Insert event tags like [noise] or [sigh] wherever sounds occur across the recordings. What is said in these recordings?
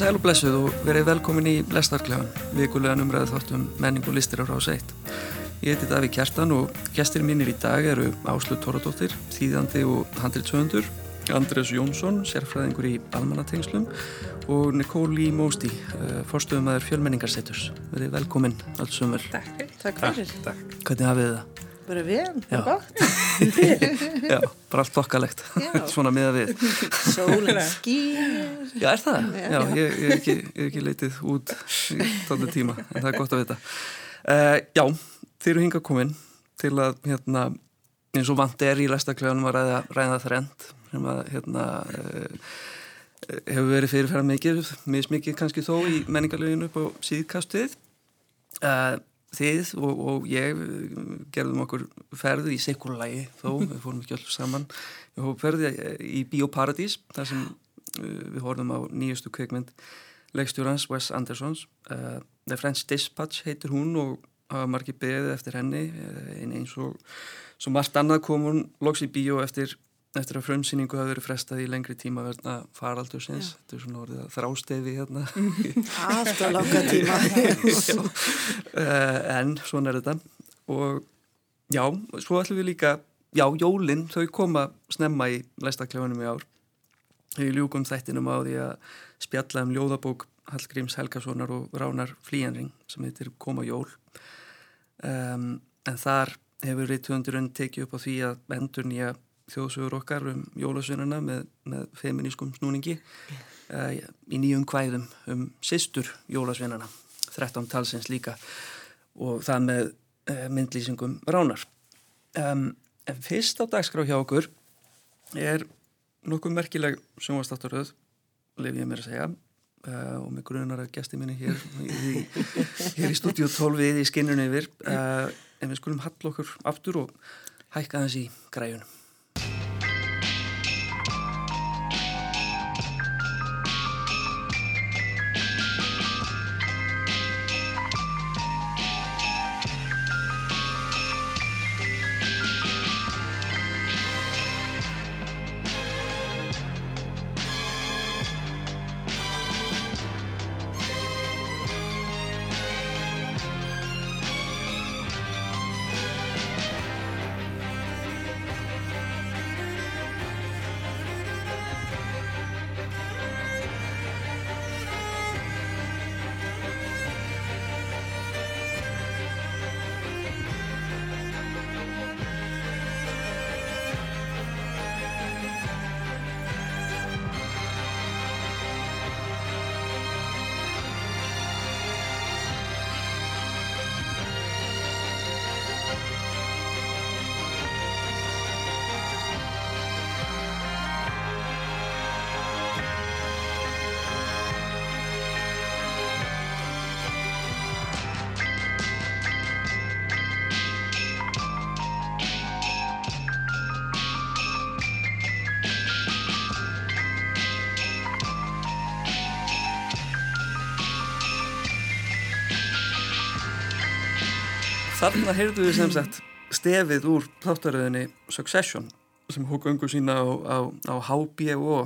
Sæl og blessuð og verið velkomin í Lestarklegan, vikulegan umræðu þáttum menning og listir á rás 1. Ég heiti Daví Kjartan og gestir mínir í dag eru Áslu Tóradóttir, þýðandi og handritsöðundur, Andres Jónsson, sérfræðingur í almannatengslum og Nikóli Mósti, uh, forstöðumæður fjölmenningarseturs. Verið velkomin alls sömur. Takk, takk fyrir. Takk. Hvernig hafið það? Bara vel, Já. bara gott. [laughs] Já, bara allt þokkalegt, Já. [laughs] svona miða við. Sólinn [laughs] skýr. Já, er það? Já. Já, ég, ég, er ekki, ég er ekki leitið út í tónu tíma, en það er gott að vita. Uh, já, þeir eru hingað komin til að, hérna, eins og vant er í læstakleganum að ræða, ræða þrend, sem að, hérna, uh, hefur verið fyrirferðar mikið, mismikið kannski þó í menningarleginu upp á síðkastuðið. Uh, þið og, og ég eh, gerðum okkur ferði í sekulagi þó, [laughs] við fórum ekki öll saman. Við fórum ferði í Bíóparadís þar sem uh, við horfum á nýjustu kveikmynd leikstjórans Wes Andersons. Uh, The French Dispatch heitir hún og hafa margir beðið eftir henni uh, en eins og svo margt annað kom hún loks í bíó eftir eftir að frumsýningu hafi verið frestað í lengri tíma verðna faraldur sinns, þetta er svona orðið að þrástefi hérna. [laughs] Allt á langa tíma. [laughs] uh, en svona er þetta. Og já, svo ætlum við líka já, jólinn, þau koma snemma í læstaklefunum í ár. Við ljúkum þættinum á því að spjalla um ljóðabók Hallgríms Helgasonar og Ránar Flíjanring sem heitir Koma jól. Um, en þar hefur reytundurinn tekið upp á því að endur nýja þjóðsögur okkar um jólasvinnuna með, með feminískum snúningi uh, í nýjum kvæðum um sýstur jólasvinnana 13 talsins líka og það með uh, myndlýsingum ránar um, en fyrst á dagskrá hjá okkur er nokkuð merkileg sjónvastáttaröð lef ég mér að segja uh, og með grunar að gæsti minni hér í, hér í stúdíu 12 í skinnun yfir. En við skulum hall okkur aftur og hækka þess í græjunum Þarna heyrðu við sem sagt stefið úr þáttaröðinni Succession sem hók öngu sína á, á, á HBO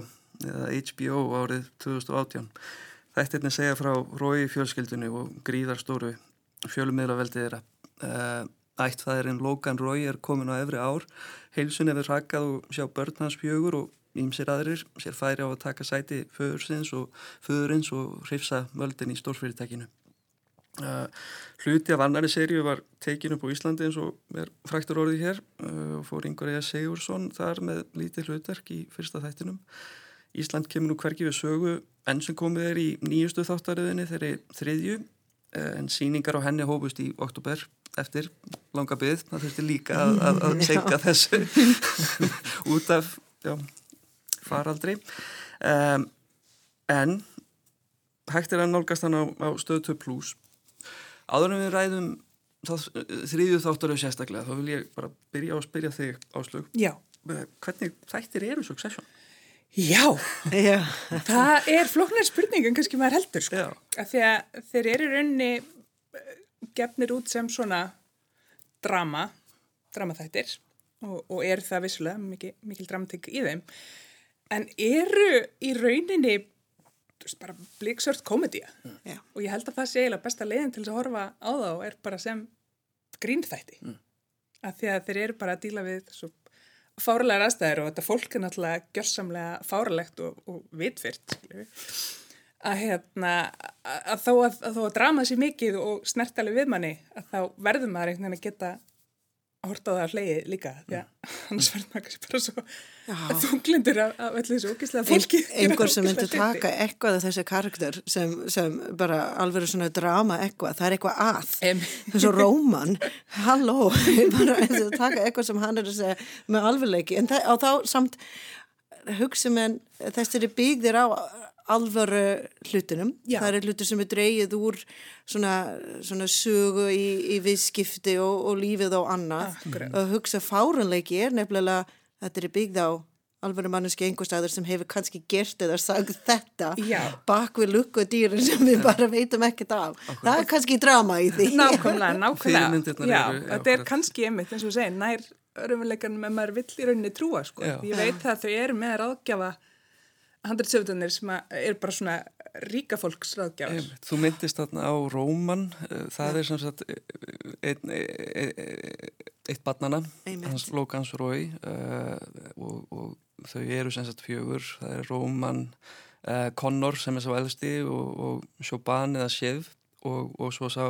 eða HBO árið 2018. Þættirni segja frá Rói fjölskyldunni og gríðarstóru fjölmiðlaveldið þeirra. Uh, Ættfæðirinn Logan Rói er komin á efri ár, heilsun hefur rakað og sjá börn hans fjögur og ímsir aðrir sér færi á að taka sæti föðursins og föðurins og hrifsa völdin í stórfyrirtækinu. Uh, hluti af annari seríu var tekin upp á Íslandi eins og er fræktur orðið hér uh, og fór Ingar Eða Sigursson þar með lítið hlutverk í fyrsta þættinum. Ísland kemur nú hverki við sögu enn sem komið er í nýjustu þáttariðinni þeirri þriðju uh, en síningar á henni hófust í oktober eftir langa byggð það þurfti líka að, að, að segja þessu [laughs] út af já, faraldri. Um, en hægt er að nálgast hann á, á stöð 2 plus Áður en við ræðum það, þriðju þáttaröðu sérstaklega, þá vil ég bara byrja á að spyrja þig áslug. Já. Hvernig þættir eru Succession? Já, Já. það er flóknar spurning en kannski maður heldur sko. Já. Af því að þeir eru í rauninni eh, gefnir út sem svona drama, dramaþættir og, og er það vissulega mikil, mikil dramatík í þeim. En eru í rauninni veist, bara bliksört komedía Já. og ég held að það sé eiginlega besta leiðin til þess að horfa á þá er bara sem grínþætti mm. að því að þeir eru bara að díla við svo fáralegar aðstæður og þetta fólk er náttúrulega gjörsamlega fáralegt og, og vitfyrt að hérna að, þó að, að að drama sér mikið og snertalega við manni að þá verður maður einhvern veginn að geta horta á það að hlegi líka því að [laughs] annars verður maður kannski bara svo [laughs] þunglindur af, af öllu þessu ógíslega fólki. [laughs] einhver sem hluti. taka eitthvað af þessi karakter sem, sem bara alveg svona drama eitthvað, það er eitthvað að. Og Róman. Halló, bara taka eitthvað sem hann er að segja með alvegleiki en það, á þá samt hugsa menn þessari byggðir á alvöru hlutinum Já. það er hlutir sem er dreigið úr svona, svona sögu í, í viðskipti og, og lífið og annað Akkurat. og hugsa fárunleiki er nefnilega þetta er byggð á alvöru manneski einhverstaður sem hefur kannski gert eða sagt þetta Já. bak við lukku dýrin sem við bara veitum ekkert af. Það er kannski drama í því. Nákvæmlega, [laughs] nákvæmlega. Já, eru- já, þetta er akkurat. kannski einmitt, eins og segir, nær raunveruleikanum en maður vill í rauninni trúa, sko. Já. Ég veit að þau eru með ráðgjafa handriðsöfundunir sem að er bara svona ríka fólks ráðgjafar. Einmitt. Þú myndist þarna á Róman, eh, það er sem sagt eh, einn ein, eitt barnana, hans Logans Rói uh, og, og þau eru sem sagt fjögur, það er Róman, uh, Connor sem er sá elsti og, og Choban eða Sjev og, og svo sá,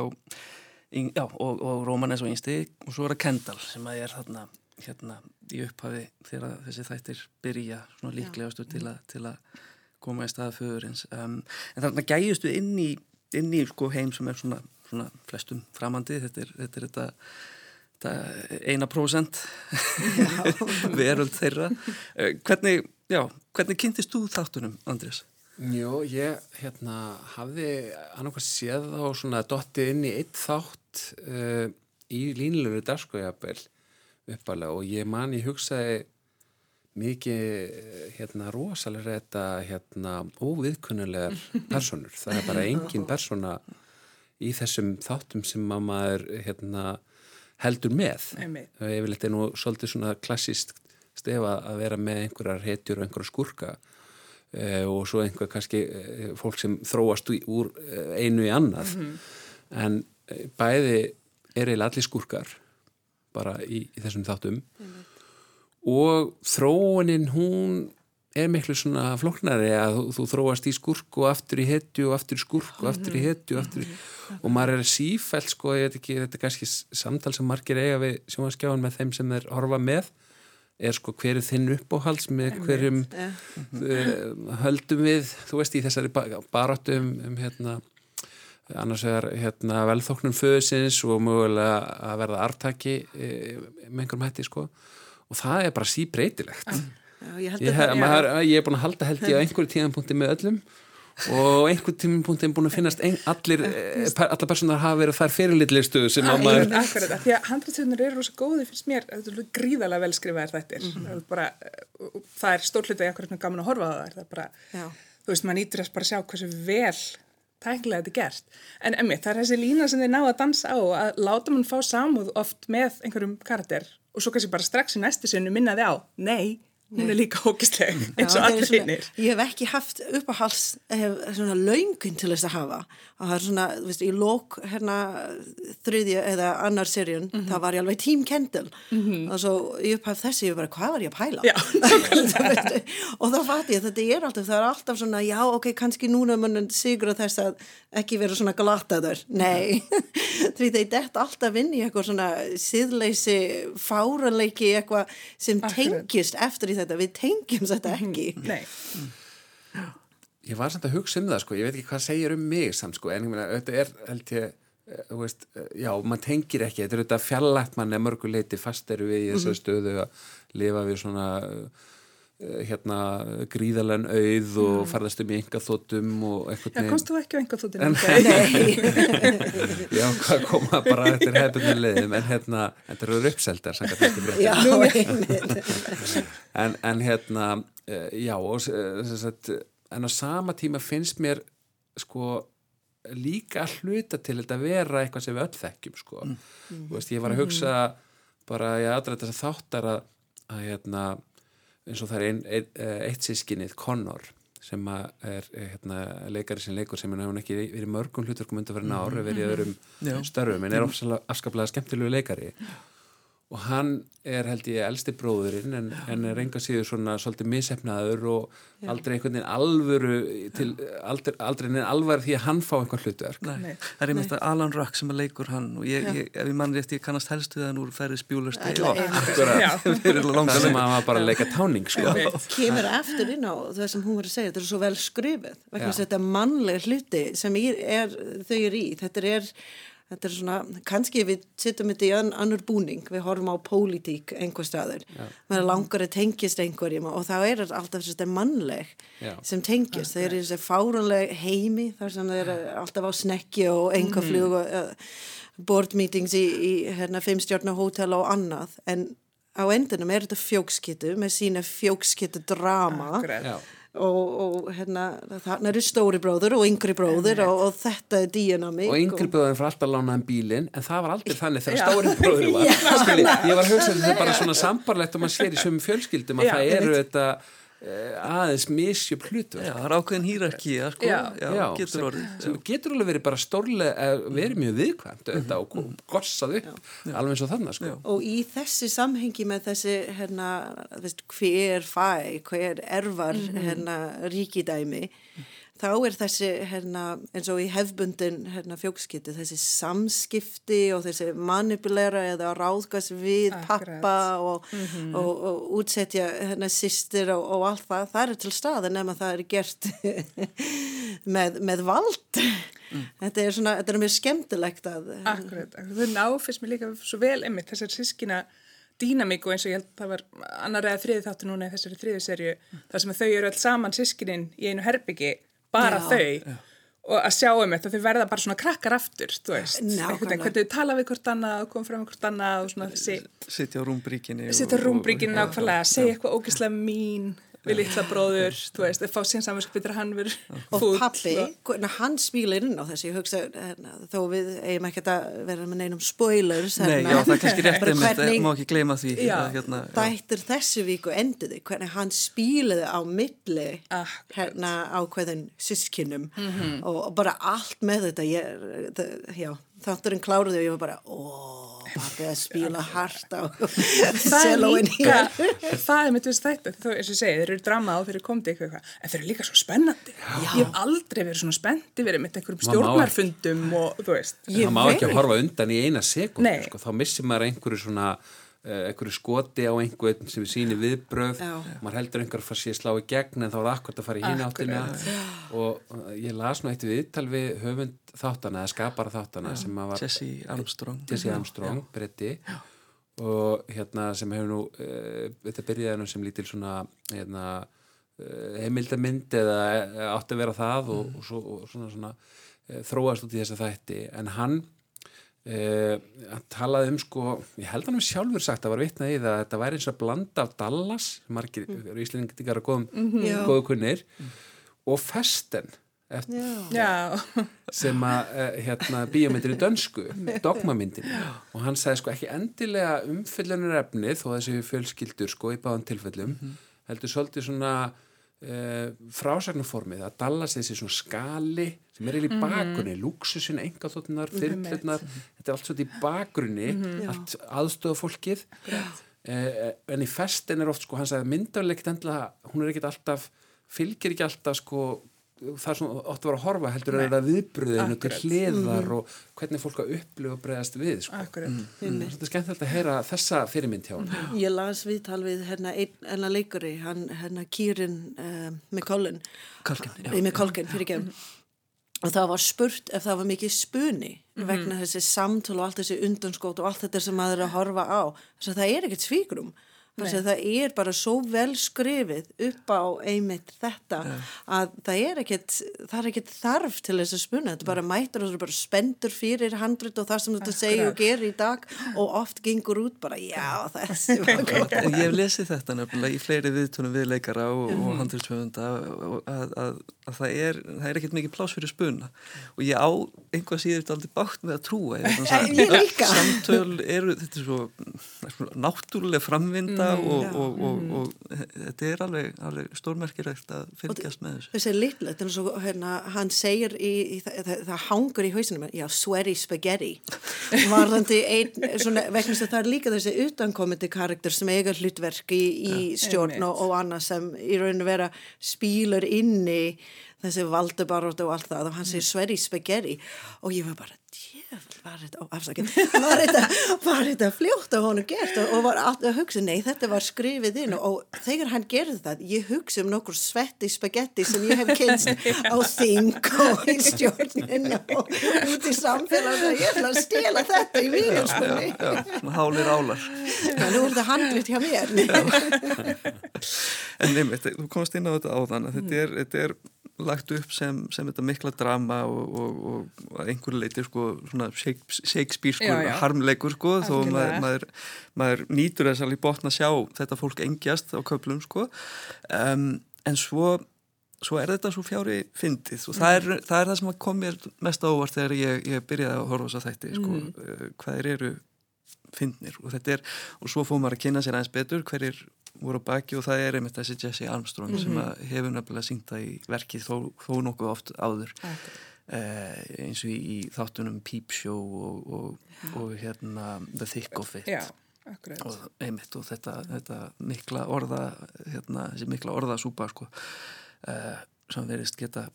já, og, og Róman er svo yngsti og svo er það Kendall sem að er þarna hérna í upphafi þegar þessi þættir byrja svona líklegastu til, a, til að koma í staða föðurins. Um, en þarna gæjustu inn í, inn í sko, heim sem er svona, svona flestum framandi. Þetta er þetta, er þetta, þetta eina prósent [laughs] veröld þeirra. Eh, hvernig, já, hvernig kynntist þú þáttunum, Andrés? Jó, ég hérna hafði annarkvæmst séð á svona dottið inn í eitt þátt uh, í línlegu dagskójabel uppalega og ég man ég hugsaði mikið eh, hérna rosalega þetta hérna óviðkunnulegar [laughs] personur. Það er bara engin persona í þessum þáttum sem að maður hérna heldur með. Ég vil þetta nú svolítið svona klassist stefa að vera með einhverjar hetjur og einhverjar skurka uh, og svo einhver kannski uh, fólk sem þróast úr uh, einu í annað. En uh, bæði er eiginlega allir skurkar bara í, í þessum þáttum. Og þróunin hún er miklu svona flóknari að þú, þú þróast í skurk og aftur í hetju og aftur í skurk og aftur í hetju og, aftur í, og maður er sífælt sko, ég veit ekki, þetta er kannski samtal sem margir eiga við sjónvaskjáðan með þeim sem þeir horfa með er sko hver er þinn uppáhalds með hverjum uh, höldum við, þú veist, í þessari ba- baráttu um, um hérna annars vegar hérna velþóknum föðusins og mögulega að verða artaki e, með einhverjum hætti sko. Og það er bara síbreytilegt. Já, ég held ég, að ég er búin að halda held ég á [laughs] einhverju tíðanpunkti með öllum. Og einhverjum tíðanpunkti er búin að finnast ein, allir, eh, per, allar personar hafa verið þær fyrirlitlistu sem að maður Akkurat, því að handriðsöfnur eru rosa góði fyrst mér, þetta er gríðalega velskrifaðir þættir. Mhm. það, er bara, það er stór hluti akkurat með gaman að horfa á það, það er bara, Já. þú veist, maður nýtur þess bara að sjá hversu vel tæknilega þetta er gert. En emmi, það er þessi lína sem þeir ná að dansa á, að láta mann fá samúð oft með einhverjum karakter og svo kannski bara strax í næstu sinni minnaði á, nei, hún er líka hókisleg, eins og allir hinnir. Ég hef ekki haft uppáhals hef, svona laungun til þess að hafa. Og það er svona, þú veist, í lók hérna þriðja eða annar serjun Mhm. það var ég alveg tím Kendall. Og svo ég upphaf þessi, ég bara, hvað var ég að pæla? [laughs] Og þá fatt ég að þetta er alltaf, það er alltaf svona, já, ok, kannski núna munum sigur að þess að ekki vera svona glataður, nei. [laughs] Því þeir dett alltaf inn í eitthvað svona síðleysi, fáraleiki eitthvað sem tengist eftir í þetta, við tengjum þetta ekki. Nei, ég var samt að hugsa um það sko, ég veit ekki hvað segir um mig samt sko, en ég meina, þetta er held ég, eh, þú veist, eh, já, mann tengir ekki, þetta er þetta fjallægt mann er mörguleiti fast eru við í þessari stöðu að lifa við svona eh, hérna gríðalega auð og farðast um í enga þóttum og já, eitthvað komst þú ekki á einhver þóttin? [laughs] Nei, já, hvað koma bara eftir hefðbundin leiðum, en hérna þetta eru uppseldar, já, en, en hérna uh, já og sem sagt, en á sama tíma finnst mér sko líka hluta til þetta að vera eitthvað sem við öll þekkjum sko. Þú veist ég var að hugsa bara ég aðrætt þess að þáttar að, að hérna eins og það er ein, ein, eh, eitt sískinnið Connor sem er eh, hérna, leikari sem leikur sem hefur ekki verið mörgum hlutverkum undanferðin ár, hefur verið í öðrum störfum en er ofsalega afskaplega skemmtilegu leikari og hann er held ég elsti bróðurinn en, en er enga síður svona svolítið missefnaður og aldrei einhvern veginn alvöru til, aldrei, aldrei neinn alvar því að hann fá einhvern hlutverk. Nei. Nei. Það er einmitt að Alan Ruck sem að leikur hann og ég, ég, ef ég mann rétt, ég kannast helst við hann úr ferri spjúlust Já. það langa [laughs] sem að hann var bara að leika táning sko. kemur eftir inn á það sem hún var að segja, þetta er svo vel skrifið vegna Já. þess að þetta er mannleg hluti sem er, er, þau eru í. Þetta er, þetta er svona, kannski við sittum þetta í ann, annur búning við horfum á pólitík einhver staður maður langar að tengjast einhverjum og þá er alltaf þetta er mannleg Já. sem tengjast, þau eru í þessi fárunleg heimi þar sem þau eru alltaf á snekki og einhver flug og uh, board meetings í, í hérna, fimmstjórna hótel og annað. En á endinum er þetta fjókskittu með sína fjókskittu drama. Akkurat. Já. og, og hérna þarna eru stóri bróður og yngri bróður og, og þetta er dýnamík og yngri bróðin fyrir alltaf lánaðan bílinn en það var aldrei þannig þegar stóri bróður var. [laughs] Skilji, ég var að hugsa þetta bara svona sambarlegt og maður sér í sömu fjölskyldum að Já, það eru þetta aðeins misjöp hlutu Já, það er ákveðin hýrarki, sko, Já. já, getur sem, orðið. sem getur alveg verið bara stórlega uh, verið mjög viðkvæmt þetta, og Mhm. og gossað upp alveg eins og þannig sko. og í þessi samhengi með þessi hérna, veist, hver fæ, hver erfar hérna, ríkidæmi þá er þessi hérna, eins og í hefbundin hérna, fjókskipti þessi samskipti og þessi manipulera eða ráðgast við Akkurat. pappa og, og, og útsetja hérna, sýstir og, og allt það, það er til staði nema það er gert [laughs] með, með vald. Þetta er svona, þetta er mjög skemmtilegt að Akkurat, akkurat. þau ná fyrst mér líka svo vel einmitt þessar sískina dýnamíku eins og ég held það var annar eða þriði þáttu núna í þessari þriði serju þar sem þau eru alls saman sískinin í einu herbyggi, bara Já. þau og að sjá um þetta, þau verða bara svona krakkar aftur, þú veist, Nákvæmlega. einhvern veginn hvernig þau tala við hvort annað og koma fram hvort annað og svona þessi, Sitja á rúmbríkinni. setja og- rúmbríkinu og- nákvæmlega, segja eitthvað ógislega mín við litla bróður, þú veist, þau fá sín samanskapið hann verið og fúll pappi, og- hvernig hann spílar inn á þessu, ég hugsa hérna, þó við eigum ekki að vera með neinum spoilers Nei, hérna, já, það er kannski rétt bara einmitt, það hvernig má ekki gleyma því. Já. hérna, já. þættir þessu viku endiði, hvernig hann spílaði á milli Akkurat. hérna ákveðin sískinum Mhm. og, og bara allt með þetta ég, það, já, þátturinn kláruði og ég var bara, ó, pappi að spíla hart á það er selóin hér. Það er mitt við þetta, þú og ég segi, þeir eru drama og þeir eru komið eitthvað, en þeir eru líka svo spennandi. Ég hef aldrei verið svona spendi verið með einhverjum stjórnarfundum og þú veist. Ég það má ekki veit. að horfa undan í eina sekund sko, þá missir maður einhverju svona einhverju skoti á einhvern sem við sýnir viðbröð Já. maður heldur einhver að fara sér slá í gegn en þá er akkurat að fara í hinn áttina. Og uh, ég las nú eitt viðtal við höfund þáttana eða skapara þáttana sem að var Jesse Armstrong. Jesse Armstrong, bretti og hérna sem hefur nú uh, þetta byrjaði nú sem lítil svona hérna heimildamind eða átti að vera það og, og, svo, og svona, svona uh, þróast út í þessa þætti. En hann Uh, hann talaði um sko ég held hann um sjálfur sagt að var vitnað í það að þetta væri eins og blanda af Dallas margir mm. eru íslendingar að góðum Já. góðu kunnir og Festen eftir, Já. Já, sem að uh, hérna bíómyndir í dönsku dogmamyndin og hann sagði sko ekki endilega umfyllunar efnið þó þessi fjölskyldur sko í báðan tilfellum heldur svolítið svona uh, frásagnarformið að Dallas þessi svona skali sem er eiginlega í bakgrunni, luxusin, engaþóttunar, þyrflunar, þetta er allt svolítið í bakgrunni, allt aðstöða fólkið uh, en í festin er oft sko, hann sagði myndarleikt endilega, hún er ekkert alltaf fylgir ekki alltaf sko það er svona ótt að vera að horfa heldur er það viðbröðinu til hliðar og hvernig fólk að upplifa og bregðast við sko. akkurat. Þetta er skemmtilegt að heyra þessa fyrirmynd hjá hann Ég las viðtal við hérna einn enna leikari, hann hérna Kieran uh, McCollin, Kalkin, já. Nei, McColkin, fyrir ekki og það var spurt ef það var mikið spuni Mhm. vegna þessi samtölu og allt þessi undanskót og allt þetta sem maður er að horfa á. Þess að það er ekkert svíkrum þess að það er bara svo vel skrifið upp á einmitt þetta að það er ekkert það er ekkert þarf til þess að spuna. Þetta er bara mætur og þú er bara spendur fyrir handrit og það sem þetta segir og gerir í dag og oft gengur út bara já þessi var Og [laughs] ég hef lesið þetta nefnilega í fleiri viðtunum við leikara og, og handriðsfjöfunda að, að, að það er, það er ekkert mikið pláss fyrir spuna. Og ég á einhvað síður þetta aldrei bátt með að trúa ég, [laughs] Ég líka. samtöl eru þetta er svo, það er svo náttúrulega framvinda þetta og, Já. og, og, og, þetta er alveg, alveg stórmerkilegt að fylgjast með þessu. þessi litlu, þetta er svo, hérna, hann segir í, í það, það, hangur í hausinu já, sweaty spaghetti. [laughs] Varðandi einn, svona, vegna þess að það er líka þessi utankomandi karakter sem eiga hlutverk í, í stjórn og, og annað sem í rauninu vera spílur inni þessi valdebarótt og allt það og hann segir sweaty spaghetti. Og ég var bara djöfn, var þetta, afsakið, var þetta, var þetta fljótt af honum gert og, og var alltaf að hugsa, nei þetta var skrifið inn og, og þegar hann gerði það, ég hugsa um nokkur svetti spagetti sem ég hef kynst á þing og í stjórnin og út í samfélag og ég ætla að stela þetta í víðarskunni. Já, svona hálir álar. Nú er þetta handlut hjá mér. En nefnir, þú komast inn á þetta áðan að þetta er, þetta er lagt upp sem, sem þetta mikla drama og, og, og að einhverju leiti sko svona Shakespeare-skur Já, já. harmleikur sko þó maður, maður, maður nýtur þess alveg botna að sjá þetta fólk engjast á köflum sko um, en svo svo er þetta svo fjári fyndið og það er, það er það sem kom mér mest á óvart þegar ég, ég byrjaði að horfa þess að þætti sko, mm. hvað eru fyndnir og þetta er, og svo fór maður að kynna sér aðeins betur hverjir voru á baki og það er einmitt þessi Jesse Armstrong sem að hefur nefnilega syngt það í verkið þó, þó nokkuð oft áður. Eh, eins og í, í þáttunum Peep Show og, og, og hérna The Thick of It. Já, og einmitt og þetta, þetta mikla orða hérna, þessi mikla orðasúpa sko, uh, sem verðist geta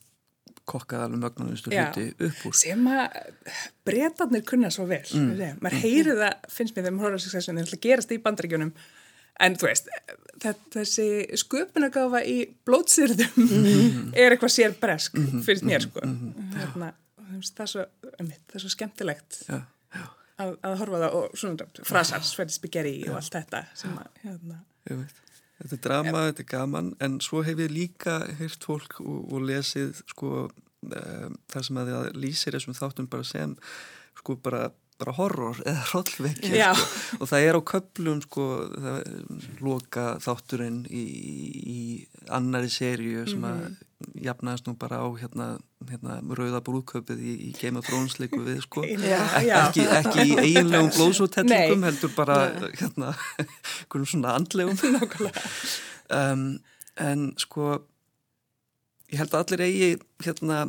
kokkað alveg mögnunustu Já. hluti upp úr. Sem að breytarnir kunna svo vel mm. maður heyri það, finnst mér þegar maður horfður þegar það gerast í bandaríkjunum en þú veist, þessi sköpunargáfa í blótsýrðum [laughs] er eitthvað sér bresk finnst mér sko. hérna, og þú veist, það, er svo, það er svo skemmtilegt já, að, að horfa það og svona frasar, sverði spaghetti og allt þetta sem að, hérna, Þetta er drama, þetta er gaman, en svo hef ég líka heyrt fólk og, og lesið sko um, þar sem að það lýsir þessum þáttum bara sem sko bara, bara horror eða hrollvekja Já. sko. og það er á köplum sko loka þátturinn í, í annari seríu sem að jafnaðist nú bara á hérna, hérna rauða brúðköpið í, í Game of Thrones líku við sko [laughs] Já, já. ekki, ekki í eiginlegum blóðsótellingum Nei. heldur bara hérna [laughs] einhverjum svona andlegum [laughs] um, en sko ég held að allir eigi hérna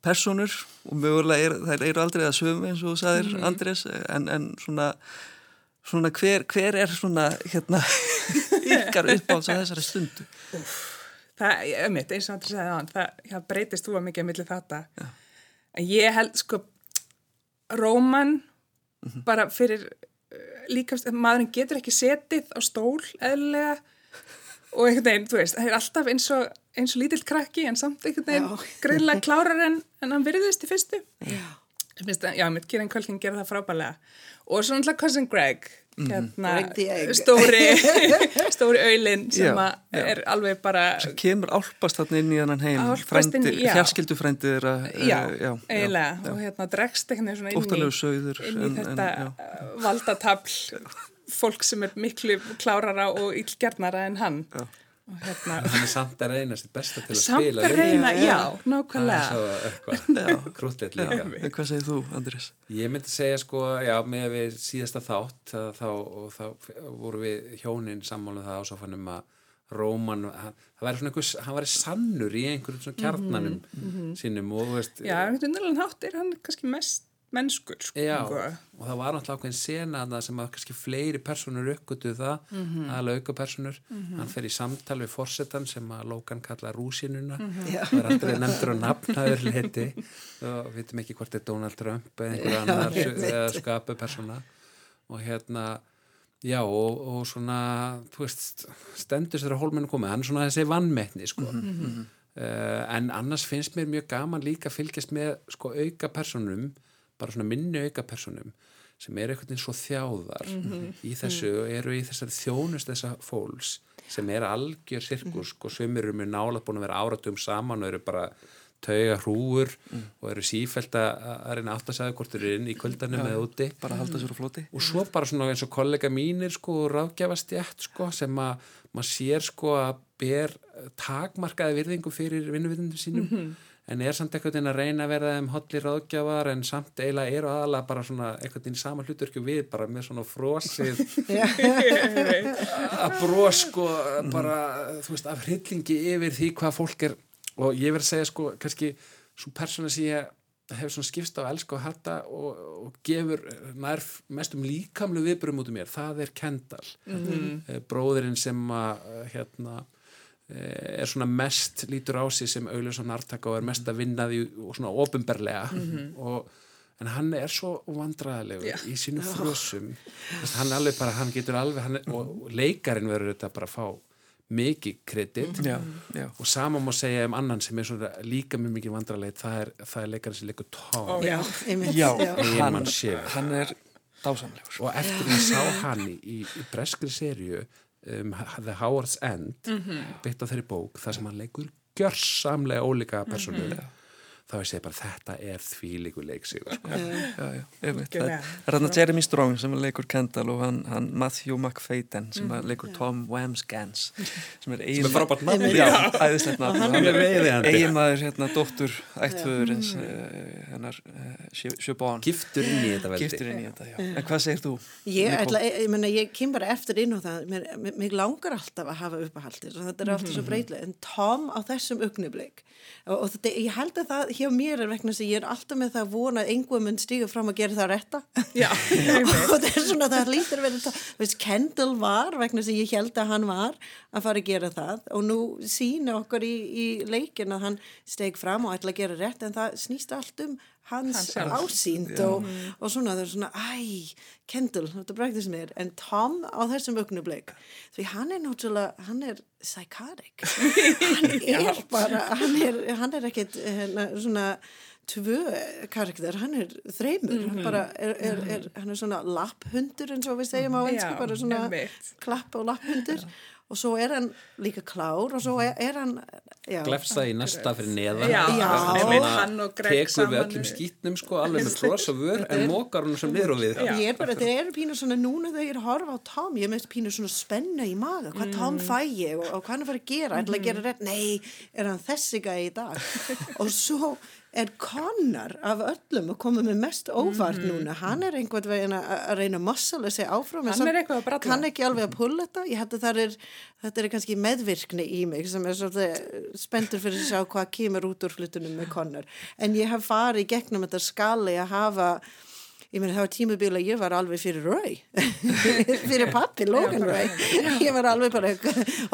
uppáhaldspersonur og mögulega er, þær eru aldrei að sömu eins og þú sagðir Mhm. Andrés en, en svona, svona hver, hver er svona hérna [laughs] ykkar uppáhalds á þessari stundu? Það, ég mitt, eins og hann sagði á það, það breytist þú að mikið að milli þetta en ég held sko Róman bara fyrir uh, líka, maðurinn getur ekki setið á stól eðlilega og einhvern veginn, þú veist, það er alltaf eins og, eins og lítill krakki en samt einhvern veginn greinlega klárar en, en hann virðist í fyrstu. Já. Já, mitt Kieran Culkin gera það frábælega og svo náttúrulega Cousin Greg hérna, Greg the Egg. stóri [laughs] stóri auðlin sem Já, að já. er alveg bara sem kemur álpast þarna inn í þannan heim Álpast inn í- já. fjarskildu frændi þeirra já, eh, já, eiginlega. Já, og hérna dregst eitthvað svona inn í, inn í en- en, þetta valdatafl [laughs] fólk sem er miklu klárara og illgjarnara en hann. Já. og hérna hann er samt að reyna sitt besta til að samt spila að reyna, Já, já. nákvæmlega. [laughs] Krútið líka. En hvað segir þú, Andrés? Ég myndi segja sko, já, með við síðasta þátt að þá, og þá voru við hjónin sammáluð það ásófanum að Róman, hann, það væri svona einhvers, hann væri sannur í einhverjum svona kjarnanum sínum og þú veist, já, einhvern veginn hátt er hann kannski mest mennskur sko. Já, og það var náttúrulega ákveðin sena sem að kannski fleiri personur uppgötu það, mm. -hmm. aðalega auka personur hann fer í samtal við forsetan sem að Lókan kalla rúsinuna Mhm. það er aldrei nefndur á nafnaður liti og við veitum ekki hvort er Donald Trump eða einhver annar eða skapu persona og hérna já og, og svona veist, stendur sér að hólmennu komið. Hann er svona þessi vannmettni sko. Uh, en annars finnst mér mjög gaman líka að fylgjast með sko auka personum bara svona minni auka personum sem eru einhvern veginn svo þjáðar í þessu og eru í þessari þjónust þessa fólks sem er algjör sirkus sko. Sem eru mjög nála búin að vera áratum saman og eru bara tauga hrúur og eru sífælt að reyna segja hvort eru inn í kvöldanum eða úti. Bara að halda sér á floti? og svo bara svona eins og kollega mínir sko ráðgjafast jætt sko sem að maður sér sko að ber takmarkaði virðingu fyrir vinnuvinnundum sínum en er samt einhvern veginn að reyna að vera þeim hotli ráðgjafar en samt eiginlega eru aðalega bara svona einhvern veginn í sama hlutverkju við bara með svona frosið. [laughs] Að bros sko bara þú veist af hryllingi yfir því hvað fólk er. Og ég verð að segja sko kannski svo persóna sem ég hefur svona skipst á elsku og hætta og, og gefur nær mestum líkamlu viðbörum út um mér, það er Kendall. Mm -hmm. bróðurinn sem að hérna er svona mest lítur á sig sem auðvitað nartaka og er mest að vinna því og svona ofinberlega mm -hmm. og en hann er svo vandræðilegur yeah. í sínu frösum hann, alveg bara, hann getur alveg hann, og leikarin verður þetta bara að fá mikið kredit. Já, já. og sama má segja um annan sem er svona líka mjög mikið vandrarleit það er, það er leikarinn sem leikur Tom. Oh, já, hann, hann er dásamlegur. Og eftir að ég sá hann í, í breskri serju um, The Howard's End mm -hmm. byggt á þeirri bók þar sem hann leikur gjörsamlega ólíka persónu mm -hmm. Þá er sér bara þetta er því líku leiksík sko. það er hann að Jeremy Strong sem leikur Kendall og hann, hann Matthew McFadden sem mm, leikur Tom Wamsgans sem er frábært maður. Hérna, dóttur ættföður hennar Sjöbón giftur inn í þetta veldi. En hvað segir þú? Ég, ætla, ég, menna, ég kem bara eftir inn á það. Mér, mér langar alltaf að hafa uppahaldir og þetta er alltaf svo breytileg en Tom á þessum ugnubleik og, og þetta, ég held að það hjá mér er vegna sem ég er alltaf með það að vona að einhver mun stíga fram að gera það rétta. [laughs] Og það er svona það lítur verið það. Kendall var vegna sem ég held að hann var að fara að gera það. Og nú sína okkur í, í leikin að hann steg fram og ætla að gera rétt en það snýst allt um hans, ásýnd og, og svona það er svona æ, Kendall, þetta bregðis mér. En Tom á þessum auknubleik því hann er náttúrulega, hann er psychotic. [laughs] Hann er bara, hann er, hann er ekkit hérna, svona tvö karakter, hann er þreymur. Mm -hmm. hann bara er, er, er, hann er svona lapphundur eins og við segjum á einsku bara svona klapp og lapphundur og svo er hann líka klár og svo er, er hann glefsa í næsta fyrir neðan. Já, hann tekur við öllum skýtnum sko, alveg með [laughs] tróðs og vör en mókar hann sem niður og við. Ég er bara, þeir eru pínu svona núna þegar ég er að horfa á Tom, ég er með pínu svona spenna í maga. Hvað Tom mm. fæ ég og, og hvað hann fara að gera, ætla að gera rétt, nei er hann þessi gæi í dag? [laughs] Og svo er Conor af öllum að koma með mest óvart mm. núna hann er einhvern veginn að reyna að massala sig áfram hann er að ekki alveg að pulla þetta. Ég hætti það er þetta er kannski meðvirkni í mig sem er svolítið spendur fyrir að sjá hvað kemur út úr flutunum með Conor. En ég hef farið gegnum þetta skali að hafa ég meina það var tímubíl að ég var alveg fyrir Roy. [laughs] Fyrir pappi Logan Roy. ég var alveg bara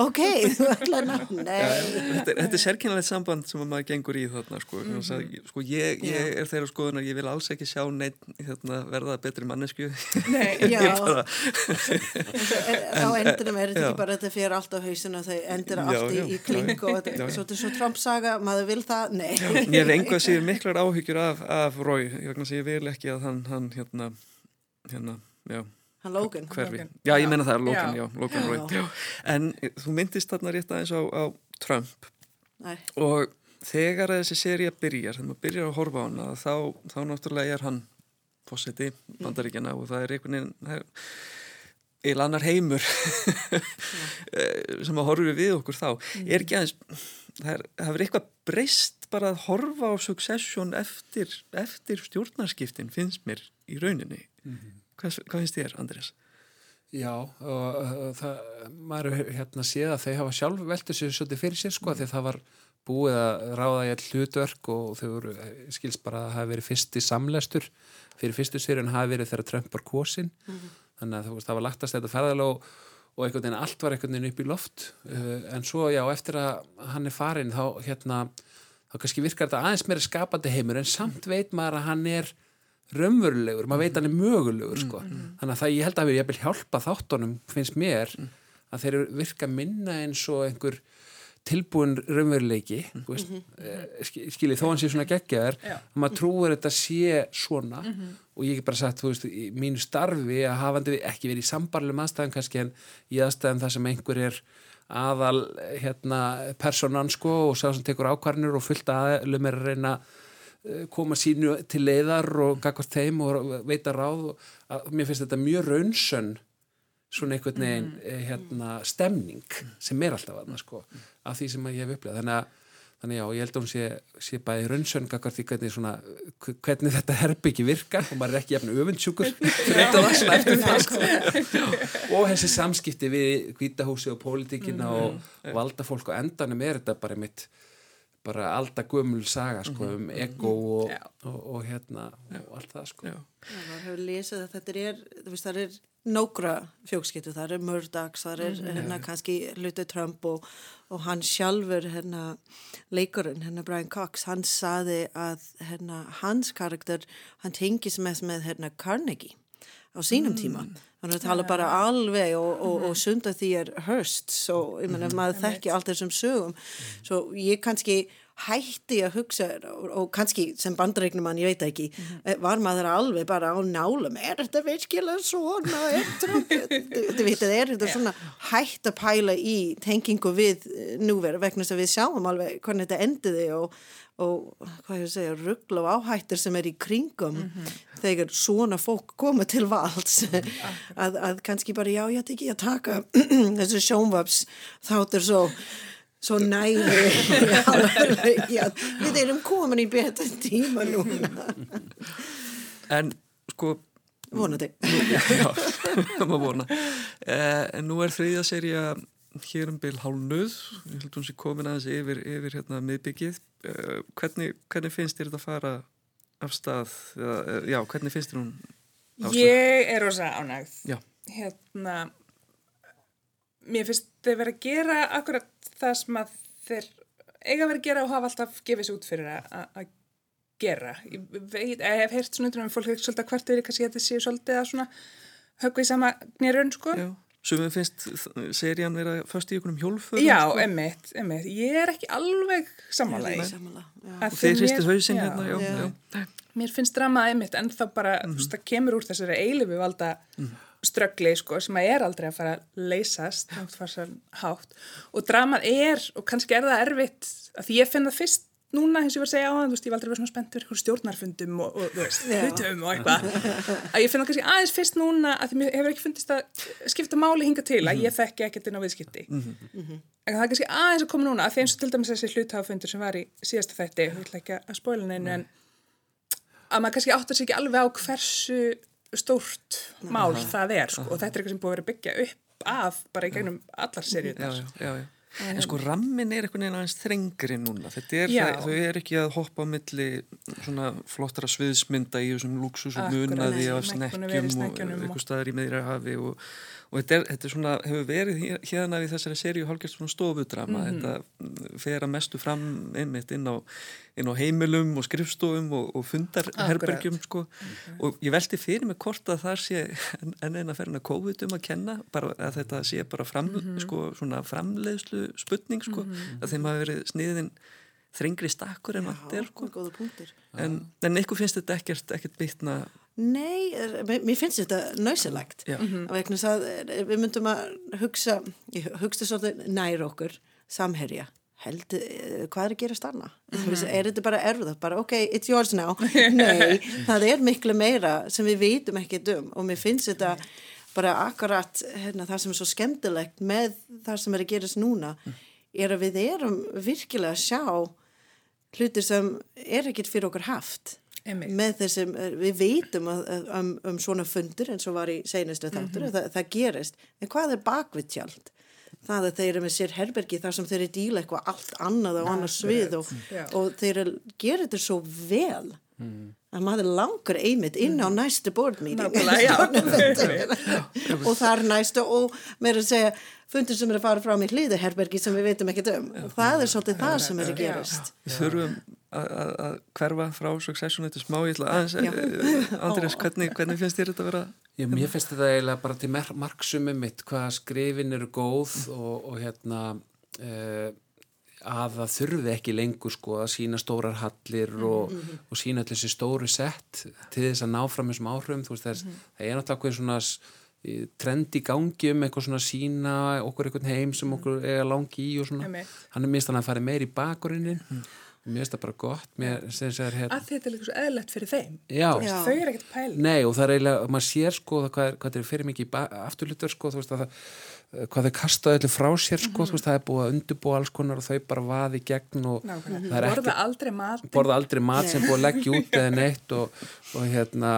ok, þú ætla að ná þetta, þetta er sérkynalegt samband sem maður gengur í þarna sko, mm -hmm. sko ég, ég er þeirra skoðunar ég vil alls ekki sjá neitt þarna, verða betri mannesku Nei, [laughs] já. á endunum er þetta ekki bara þetta fyrir allt á hausinu og þau endur allt í, í kling og þetta, svo, svo Trump saga, maður vil það, nei. Ég hef einhvað síður miklar áhyggjur af, af Roy, ég vil ekki að hann, hann hérna, hérna já, hann Logan, Logan. já ég menna það er Logan, já, já Logan Roy en þú myndist þarna rétt aðeins á, á Trump Nei. og þegar þessi séri að byrja þegar maður byrjar að horfa á hana þá, þá náttúrulega er hann fósetti bandaríkjana mm. og það er einhvern veginn eil annar heimur [laughs] sem að horfi við okkur þá mm. er ekki aðeins það hefur eitthvað breyst bara að horfa á succession eftir, eftir stjórnarskiptin finnst mér í rauninni mm -hmm. hvað, hvað finnst þér Andrés? Já, og uh, það, maður hérna séð að þau hafa sjálf veltið sér svolítið fyrir sér sko, mm. því það var búið að ráða í all hlutverk og þau voru, eh, skils bara að það hafi verið fyrsti samlestur fyrir fyrstu sér en hafi verið þegar Trump var kosin mm. þannig að það var lagt að stæta ferðalóð og, og einhvern veginn allt var einhvern veginn upp í loft uh, en svo já, eftir að hann er farin þá hérna, þá kannski virkar þetta aðeins meira skapandi heimur en samt veit maður að hann er raunverulegur, maður veit hann er mögulegur sko. mm, mm. þannig að það ég held að við hjálpa þáttunum, finnst mér mm. að þeir virka minna eins og einhver tilbúin raunveruleiki mm -hmm. skiljið þó hann sé svona geggjaður að maður trúur þetta sé svona -hmm. og ég hef bara sagt, þú veist, í mínu starfi að hafandi ekki verið í sambarlegum aðstæðan kannski en í aðstæðan þar sem einhver er aðal hérna, personan sko og sá sem tekur ákvarnir og fullt aðlum er að reyna Eh, koma sínu til leiðar og gagast þeim og veita ráð og mér finnst þetta mjög raunsönn svona einhvern veginn mm. Eh, hérna, stemning sem er alltaf aðna sko af því sem ég hef upplegað þannig að þannig já, ég held að hún sé, sé bæði raunsöngakar því hvernig, svona, hvernig þetta herbyggi virkar og maður er ekki jafn öfundsjúkur [laughs] sko. og þessi samskipti við hvítahúsi og pólitíkina mm og, og valda fólk og endanum er þetta bara mitt bara alltaf gömul saga sko, um ego og, og, og hérna og allt það sko. Já, maður hefur lesið að þetta er, þú veist, það er nógra fjókskiptu, það er Murdochs, það er mm, hérna kannski Luther Trump og, og hann sjálfur hérna leikurinn, hérna Brian Cox, hann saði að hérna hans karakter, hann tengis með með hérna Carnegie á sínum mm. tíma þannig að tala bara alveg og, og, og mhm. sunda því er hörst svo, ég menna, mm. maður þekki allt þessum sögum svo ég kannski hætti að hugsa og, og kannski sem bandreiknumann, ég veit ekki mm. var maður alveg bara á nálum er þetta virkilega svona [laughs] veit, það er þetta svona hætt að pæla í tengingu við núveru vegna þess að við sjáum alveg hvernig þetta endiði og og hvað ég segja, ruggla og áhættir sem er í kringum mm -hmm. þegar svona fólk koma til valds. [laughs] Að, að kannski bara já, ég ætti ekki að taka [clears throat] þessu sjónvaps þáttur svo svo næri [laughs] við erum komin í betur tíma núna. En sko vonandi. [laughs] já, já, maður vona. Eh, en nú er þriðja serja hér um byl hálnuð ég held að hún sé komin aðeins yfir, yfir hérna miðbyggið uh, hvernig, hvernig finnst þér þetta að fara af stað? Eh, já, hvernig finnst þér hún ástæð? Ég er rosa ánægð. Hérna mér finnst þau verið að gera akkurat það sem að þeir eiga verið að gera og hafa alltaf gefið sér út fyrir að gera. Ég, veit, ég hef heyrt svona um fólk svolítið hvert er kannski að þetta séu svolítið að svona höggu í sama nýrun sko. Já Sumum finnst serían vera först í einhvernum hjólfur Já, sko? emmitt, emmitt Ég er ekki alveg samanlega Og þeir hristir hausinn hérna já, já. Já. Mér finnst drama emmitt en þá bara, mm -hmm. þú veist, það kemur úr þessari eilifu valda mm -hmm. ströggli sko, sem að er aldrei að fara að leysast hátt og dramað er, og kannski er það erfitt að því ég finn það fyrst núna eins og ég var að segja á það, þú veist, ég var aldrei verið svona spennt fyrir stjórnarfundum og, og veist, hlutum og eitthvað. Að ég finna kannski aðeins fyrst núna að því mér hefur ekki fundist að skipta máli hinga til að ég þekki ekkert inn á viðskipti. Mm -hmm. en það er kannski aðeins að koma núna að því eins og til dæmis þessi hlutafundur sem var í síðasta þætti, ég vil ekki að spóila neinu en að maður kannski áttar sér ekki alveg á hversu stórt mál það er sko, og þetta er eitthvað sem búið að vera byggja upp af bara í gegnum allar serjur En sko rammin er einhvern veginn aðeins þrengri núna. Þetta er, það, þau er ekki að hoppa á milli svona flottara sviðsmynda í þessum luxus og munaði af snekkjum og eitthvað staðar í meðra hafi og og þetta, er, þetta er svona, hefur verið hérna við þessari seríu hálfgerst svona stofudrama mm -hmm. þetta fer að mestu fram einmitt inn á, inn á heimilum og skrifstofum og, og fundarherbergjum sko. okay. og ég veldi fyrir mig hvort að það sé enn eina ferðin að COVID um að kenna bara að þetta sé bara fram, mm -hmm. sko, svona framleiðslu sputning sko, mm -hmm. að þeim hafi verið sniðin þrengri stakkur en þetta er sko. en, en eitthvað finnst þetta ekkert, ekkert bitna Nei, mér finnst þetta nöysilegt mm -hmm. við myndum að hugsa ég hugsta svolítið nær okkur samherja, heldur hvað er að gera stanna? Mm -hmm. Er þetta bara erfða? Bara ok, it's yours now [laughs] Nei, það er miklu meira sem við vitum ekki um og mér finnst þetta bara akkurat hérna, það sem er svo skemmtilegt með það sem er að gerast núna mm. er að við erum virkilega að sjá hlutir sem er ekkit fyrir okkur haft þessum, eh, við veitum að, um, um svona fundur eins og var í seinastu þáttur mm -hmm. það, það gerist, en hvað er bakvið tjald? Það að þeir eru með sér herbergi þar sem þeir eru díla eitthvað allt annað og annað svið og, og þeir gerir þetta svo vel mm. að maður langar einmitt inn á mhm. næstu board meeting. [laughs] [laughs] Og þar næstu og mér að segja fundur sem er að fara frá mig hlýðuherbergi sem við veitum ekkert um. Og það er svolítið það sem er að gerast. Við þurfum að hverfa frá Succession þetta smá, ég ætla aðeins eh, Andrés, hvernig, hvernig finnst þér þetta að vera? Já, mér finnst þetta eiginlega bara til marksumum mitt hvað skrifin eru góð og, og hérna eh, að það þurfi ekki lengur sko að sína stórar hallir og, mm -hmm. og sína allir þessi stóri sett til þess að ná fram þessum áhrifum. Þú veist þess, mm -hmm. það er náttúrulega svona trend í gangi um eitthvað svona sína okkur einhvern heim sem okkur eiga langi í og svona, hann er minnst að hann fari meir í bakgrunin mm mér finnst það bara gott mér sem þess að að þetta er líka svo eðlert fyrir þeim. Já. Þú veist, Já. þau eru ekkert pæli Nei og það er eiginlega, maður sér sko hvað er, hvað er fyrir mikið afturlutur sko þú veist að það hvað þau kastaðu öllu frá sér sko, þú veist, það er búið að undirbúa alls konar og þau bara vaði gegn og er borða ekki, aldrei mat. borða aldrei mat sem búið að leggja út [laughs] eða neitt og, og hérna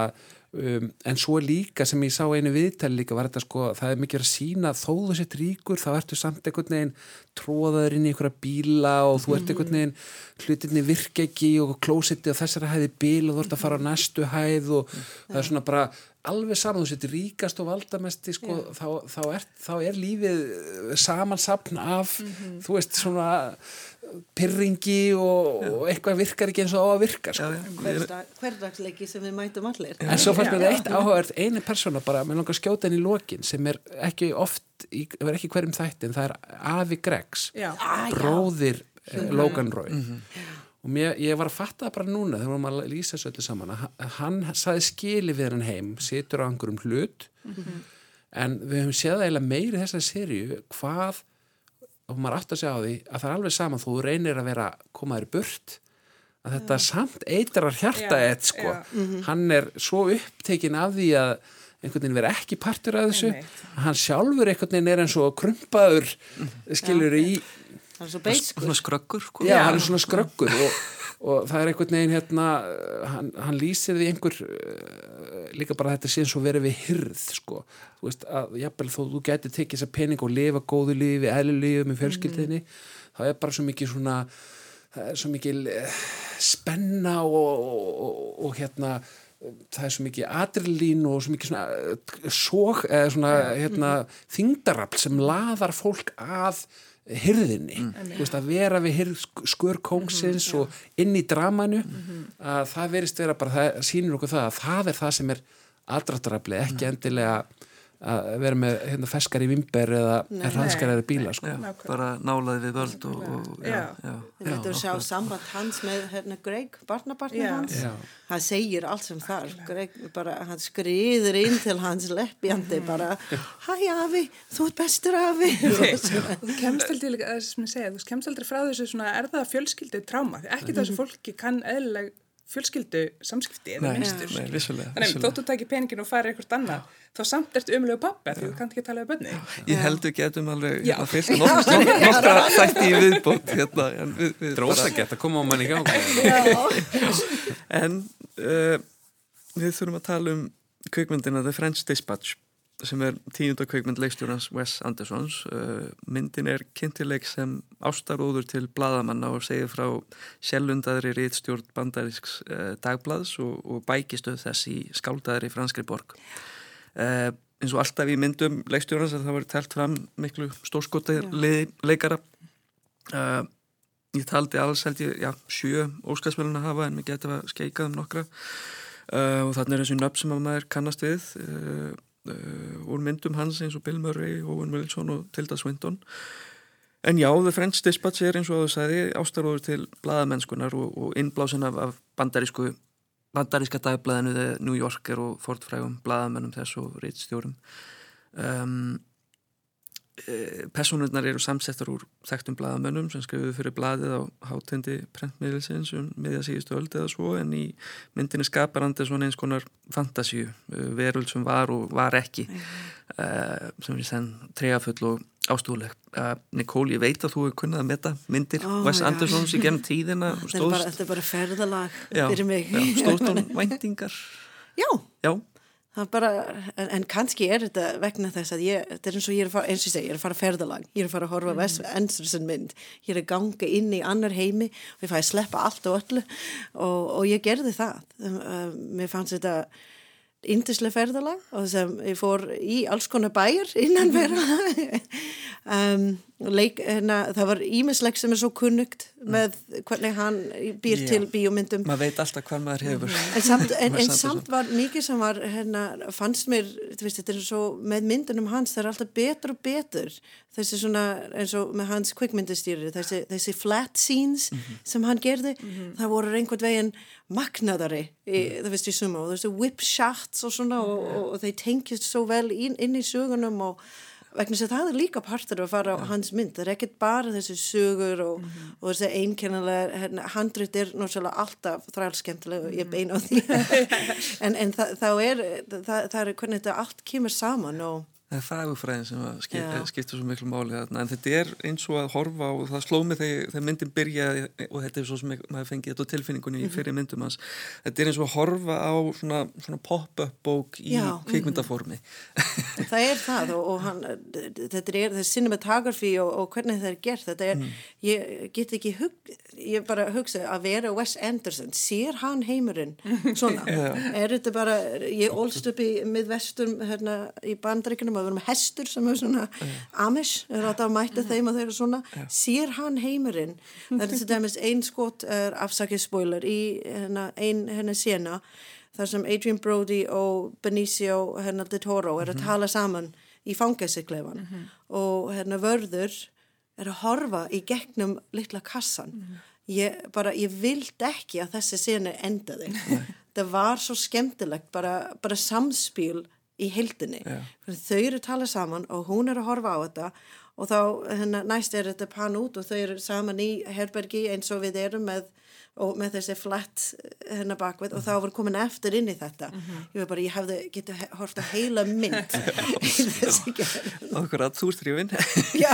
um, en svo líka sem ég sá einu viðtæli líka var þetta sko, það er mikið að sína þó þú sett ríkur, þá ertu samt einhvern veginn tróðaður inn í einhverja bíla og þú ert einhvern veginn hlutinni virka ekki og klósetti og þessara hæði bíl og þú ert að fara á næstu hæð og það er svona bara alveg saman, þú setur ríkast og valdamesti sko, þá, þá, er, þá er lífið samansapn af þú veist svona pyrringi og, og eitthvað virkar ekki eins og á að virka sko. Hverdag, hverdagsleiki sem við mætum allir. En svo fannst mér það eitt áhugavert eini persóna bara, mér langar að skjóta henni í lokin sem er ekki oft, í, er ekki hverjum þættin, það er Afi Greggs Já. Ah, já. bróðir eh, Logan Roy og mér, ég var að fatta bara núna þegar maður að lýsa þessu öllu saman að hann- saði skili við hann heim situr á einhverjum hlut. En við höfum séð eiginlega meiri þessari seríu hvað og maður átt að segja á því að það er alveg saman þú reynir að vera komaður burt að þetta samt eitrar hjarta Já, eitt sko, já. hann er svo upptekinn af því að einhvern veginn vera ekki partur af þessu. Að hann sjálfur einhvern veginn er eins og krumpaður skilur í það er svo beiskur Svona skröggur sko. Já, hann er svona skröggur og, og það er einhvern veginn hérna, hann, hann lýsir því einhver uh, líka bara þetta sé eins og verið við hyrð sko, þú veist að jafnvel þó þú getur tekið þessa pening og lifa góðu lífi, eðlu lífi með fjölskyldinni þá er bara svo mikið svona það er svo mikið uh, spenna og, og, og, og hérna það er svo mikið adrenalín og svo mikið svona sóg, eða svona hérna, þingdarafl sem laðar fólk að hyrðinni, þú veist að vera við hyrð skur kóngsins og inn í dramanu að það verist vera bara, það sýnir okkur það að það er það sem er aðdráttarafli, ekki endilega að vera með hérna, feskari vimber eða hranskari bíla sko. Já, bara nálaði við völd og, og já, Já. já, Við veitum sjá samband hans með hérna, Greg, barnabarni hans. Já. Hann segir allt sem þar. Greg bara, hann skriður inn til hans leppjandi bara, hæ afi, þú ert bestur afi. [laughs] Þú kemst aldrei þú kemst aldrei frá þessu svona, er það fjölskyldu tráma, ekki þessu fólki kann eðlileg fjölskyldu samskipti eða Nei, minnstur. nei, vissulega, Þannig að þóttu takir peningin og farið eitthvað annað, þá samt ertu umlegu pappi því þú kannt ekki að tala um bönni. Ég held við getum alveg Já. hérna, fyllt nokkra, þætti í viðbót hérna, en við, við Drósa gett að koma á manni í gang. En uh, við þurfum að tala um kvikmyndina The French Dispatch sem er tíunda kvikmynd leikstjórnans Wes Andersons. Uh, myndin er kynntileik sem ástaróður til bladamanna og segir frá sjælundaðri rítstjórn bandarísks uh, dagblads og, og bækistöð þess í skáldaðri franskri borg. Uh, eins og alltaf í myndum leikstjórnans að það var telt fram miklu stórskotið leikara. Uh, ég taldi alls held ég, já, sjö óskarsvelun að hafa en mér geti að skeika um nokkra uh, og þannig er þessu nöfn sem að maður kannast við uh, uh, úr myndum hans eins og Bill Murray, Owen Wilson og Tilda Swinton. En já, The French Dispatch er eins og þú sagði ástaróður til bladamennskunar og, og innblásin af, af bandarísku bandaríska dagblæðinu The New Yorker og fortfrægum bladamennum þess og rítstjórum um, personurnar eru samsettar úr þekktum bladamönnum sem skrifuðu fyrir blaðið á hátendi prentmiðilsins um miðja síðustu öld eða svo en í myndinni skapar hann svona eins konar fantasíu, uh, veröld sem var og var ekki uh, sem er senn tregafull og ástúðleg. Uh, Nikól, ég veit að þú hefur kunnað að meta myndir Ó, Wes. Andersons í genn tíðina Þetta er, bara, þetta er bara ferðalag fyrir mig. já, stóðst hún [laughs] væntingar Já, Já, bara, en, en kannski er þetta vegna þess að ég, þetta er eins og ég er að fara, eins og ég segi, ég er að fara ferðalag, ég er að fara að horfa mm. Anderson mynd, ég er að ganga inn í annar heimi og ég fæ að sleppa allt og öllu og, og ég gerði það. Um, um, mér fannst þetta indislega ferðalag og sem ég fór í alls konar bæjar innan vera [laughs] um, leik, hérna, það var ímislegt sem er svo kunnugt með hvernig hann býr Já. til bíómyndum. Maður veit alltaf hvað maður hefur. En samt, en, [laughs] en samt var mikið sem var, hérna, fannst mér, veist, þetta er svo, með myndunum hans, það er alltaf betur og betur. Þessi svona, eins og með hans kvikmyndastýri, þessi, þessi flat scenes sem hann gerði, það voru einhvern veginn magnaðari, í, þú veist, í suma, og þessi whip shots og svona, og, og, og þeir tengjast svo vel inn, inn í sögunum og vegna þess að það er líka partur að fara á hans mynd, það er ekkert bara þessi sögur og, og þessi einkennilega hérna, handrit er náttúrulega alltaf þrælskemmtilega og ég beina á því. [laughs] En, en það, þá er það, það er hvernig þetta allt kemur saman og Það er fagufræðin sem skip, Já. skipta svo miklu máli þarna, en þetta er eins og að horfa og það sló mig þegar, þegar myndin byrjaði og þetta er svo sem maður fengið þetta tilfinningunni Mhm. í fyrir myndum hans. Þetta er eins og að horfa á svona, svona pop-up bók í Já. mhm. kvikmyndaformi. það er það og, og hann, þetta er er cinematography og, og hvernig það er gert þetta er, ég get ekki hug, ég bara hugsa að vera Wes Anderson sér hann heimurinn svona, [laughs] er þetta bara ég ólst upp í miðvestum hérna í bandaríkunum að vera með hestur sem er svona Amish, er alltaf að mæta þeim og þeir eru svona, sér hann heimurinn? Það er til dæmis ein skot er afsakið spoiler í hérna, ein hérna sena þar sem Adrian Brody og Benicio hérna de Toro er að tala saman í fangelsiklefan og hérna vörður er að horfa í gegnum litla kassan. Ég bara, ég vild ekki að þessi senu endaði. Það var svo skemmtilegt bara, bara samspil í heildinni. Þau eru að tala saman og hún er að horfa á þetta og þá hérna, næst er þetta pann út og þau eru saman í herbergi eins og við erum með með þessi flatt hérna bakvið og þá var komin eftir inn í þetta. Ég var bara, ég hefði getið hort að heila mynd [laughs] í þessi gerð. Akkurat, þú ert þrjófinn. Já,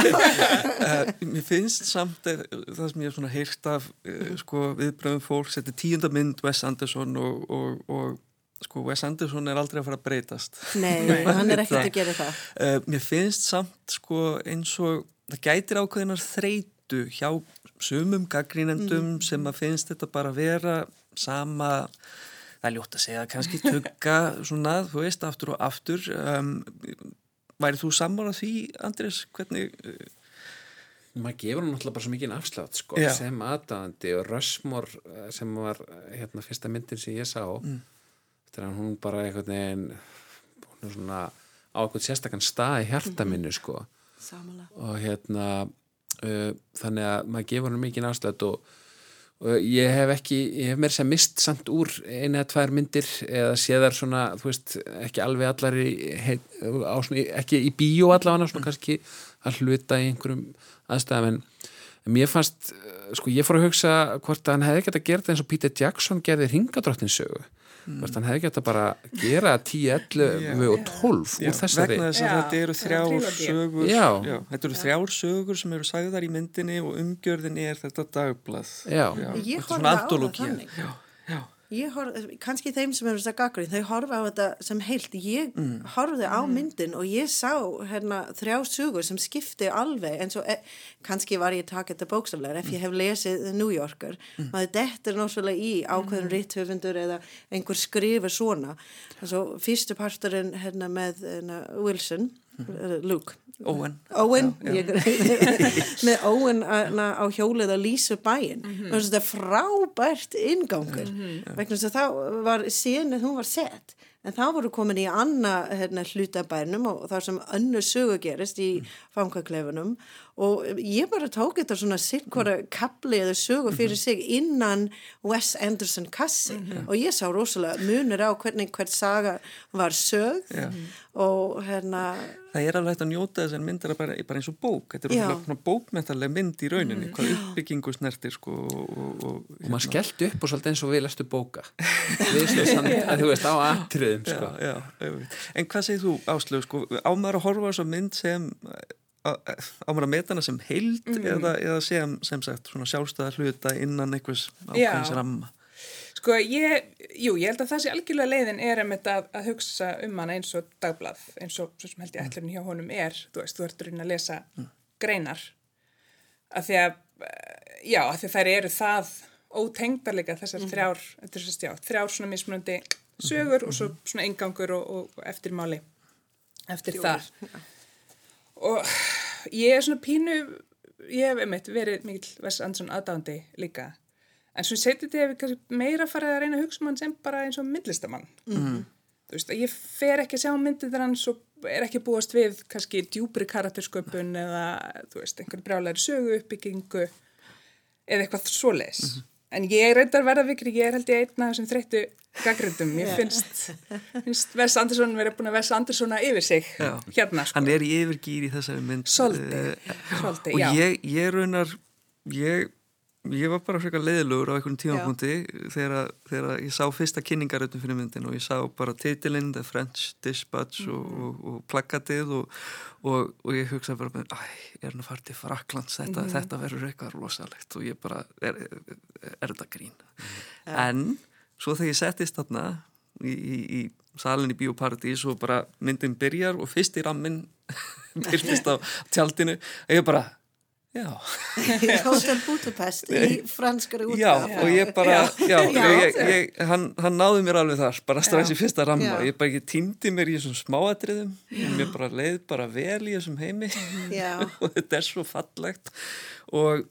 [laughs] Mér finnst samt eh, það sem ég hef svona heyrt af eh, sko, viðbröðum fólks, þetta er tíunda mynd Wes Anderson og, og, og sko, Wes Anderson er aldrei að fara að breytast. nei, [laughs] hann er ekkert að gera það Uh, mér finnst samt sko eins og það gætir ákveðinar þreytu hjá sumum gaggrínendum sem að finnst þetta bara vera sama, það er ljótt að segja kannski tugga [laughs] svona, þú veist, aftur og aftur um, væri þú sammála því, Andrés, hvernig uh, maður gefur hann náttúrulega bara svo mikið afslátt sko, Já. sem aðdæðandi og Rushmore eh, sem var hérna fyrsta myndin sem ég sá mm. Þegar hún bara einhvern veginn hún er svona á einhvern sérstakann stað í hjarta minni sko. Samanlega og hérna uh, þannig að maður gefur hann mikið afslátt og, og ég hef ekki ég hef mér sem mist samt úr eina eða tvær myndir eða séðar svona þú veist, ekki alveg allar í, heit, á svona, ekki í bíó allavega svona kannski að hluta í einhverjum aðstæðum en mér fannst, sko ég fór að hugsa hvort að hann hefði gett að gera þetta eins og Peter Jackson gerði ringadrottinsögu hvort hann hefði gett að bara gera 10, 11 og 12 já, úr þessari vegna þess að Já, þetta eru það er þrjár sögur. Já. þetta eru þrjár sögur sem eru sagðar í myndinni og umgjörðin er þetta dagblað. Já. Ég horfði svona á það þannig. Horfði, kannski þeim sem eru þess að gaggrinn, þau horfa á þetta sem heilt. Ég horfði á myndin og ég sá hérna þrjá sugur sem skipti alveg eins og e, kannski var ég að taka þetta bókstaflega ef ég hef lesið The New Yorker. Maður dettur náttúrulega í ákveðin rithöfundur eða einhver skrifur svona. Svo fyrstu parturinn hérna með hérna, Wilson, mm. Luke. Owen Owen ég, [laughs] með Owen na, á hjólið að lýsa bæinn. Mm -hmm. þetta er frábært ingangur vegna þess að þá var síðan hún var sett en þá voru komin í anna hérna, hlutabænum og þar sem önnur sögu gerist í fangakleifunum og ég bara tók þetta svona sirkvara kapli eða sögu fyrir sig innan Wes Anderson kassi. Og ég sá rosalega munur á hvernig hvert saga var sögð og hérna Það er alveg hægt að njóta þess að myndir er bara, bara eins og bók. Þetta er svona, bókmentalega mynd í rauninni, hvað uppbyggingu snertir sko og, og, og, og maður skellti upp og svolítið eins og við lestu bóka. [laughs] Við samt að þú veist á atriðum sko. já, já, einmitt. En hvað segir þú Áslöf, sko, ámaður að horfa á þessa mynd sem ámaður að meta hana sem heild eða, eða sem, sem sagt svona sjálfstæða hluta innan einhvers ákveðins ramma? Sko ég, jú, ég held að það sé algjörlega leiðin er einmitt að, að hugsa um hana eins og dagblað, eins og svo sem held ég ætlurinn hjá honum er, þú veist, þú ert raunin að lesa greinar, að því að, eh, já, að því þær eru það ótengdarleika þessar þrjár, þetta er þessar, já, þrjár svona mismunandi sögur og svo svona engangur og, og, og eftirmáli eftir það. Og ég er svona pínu, ég hef einmitt verið mikill Wes Anderson aðdándi líka, en svo setið þetta hefur kannski meira farið að reyna að hugsa um hann sem bara eins og myndlistamann. Mm. Þú veist, að ég fer ekki að sjá myndið þegar hann svo er ekki búast við kannski djúbri karaktersköpun eða, þú veist, einhvern brjálæri sögu uppbyggingu eða eitthvað svoleiðis. En ég reyndar verða vikri, ég er held ég einn af þessum þreyttu gaggrindum. Ég finnst, finnst Wes Anderson verið búin að Wes Andersona yfir sig Já. hérna, sko. hann er í yfirgýr í þessari mynd Svolítið, eh, svolítið, og já. ég, ég raunar ég, ég var bara frekar leiðilegur á einhvern tímapunkti þegar, þegar ég sá fyrsta kynningaröldum fyrir myndin og ég sá bara titilinn The French Dispatch Mhm. og, og, og plakatið og, og, og ég hugsaði bara æ, er hann að fara til Fraklands þetta, Mhm. þetta verður eitthvað rosalegt. Og ég bara, er, er, er þetta grín? En svo þegar ég settist þarna í, í, í salin í Bíóparadís og bara myndin byrjar og fyrst í rammin [laughs] byrjast á tjaldinu og ég bara, [laughs] Hotel Budapest í franskari já, útgáfu. og ég bara já, Já. Ég, ég, hann, hann náði mér alveg þar bara strax í fyrsta ramma. Já. ég bara ekki týndi mér í þessum smáatriðum. Mér bara leið bara vel í þessum heimi. Já. [laughs] og þetta er svo fallegt. Og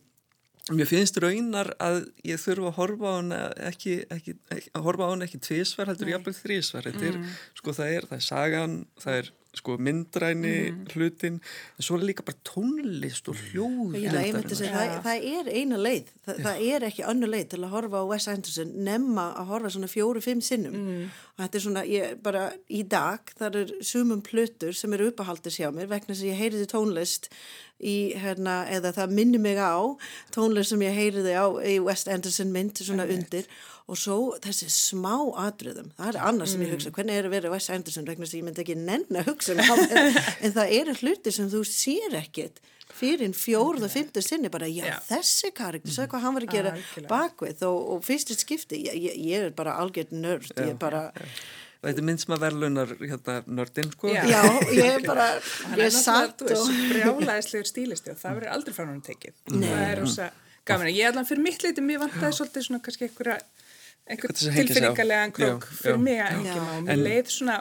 mér finnst raunar að ég þurfa að horfa á hann ekki, ekki, ekki að horfa á hann ekki tvísvar heldur jafnvel þrísvar þetta er, sko það er, það er sagan það er sko myndræni hlutin en svo er líka bara tónlist og hljóð að segja, það, Já. það er eina leið, það, það er ekki önnu leið til að horfa á Wes Anderson nemma að horfa svona fjóru-fimm sinnum. Og þetta er svona, ég bara í dag það er sumum plötur sem eru uppahaldis hjá mér vegna þess að ég heyriði tónlist í hérna, eða það minni mig á tónlist sem ég heyriði á í Wes Anderson mynd svona undir. Og svo þessi smá atriðum það er annars sem ég hugsa, hvernig er að vera Wes Anderson vegna að ég myndi ekki nenn að hugsa um en, [laughs] en það eru hluti sem þú sér ekkit fyrir fjórð og fymtu sinni bara, já, Já. þessi karakter, svo hvað hann var að gera Algjörlega. bakvið og, og fyrstu skipti ég, ég, er bara algjörð nörd ég er bara, og þetta er mynd sem að verðlunar hérna nördin sko Já. já, ég [laughs] er bara ég er er satt og brjálæðislegur stílisti og það verður aldrei frá hann tekið. Það er rosa gaman. Ég ætla fyrir mitt leiti, mér vantaði svolítið svona kannski einhverja, einhver Eitthvað til að hengja sig á. tilfinningarlegan krók Já, fyrir já. mig að Já. á. Mér leið svona,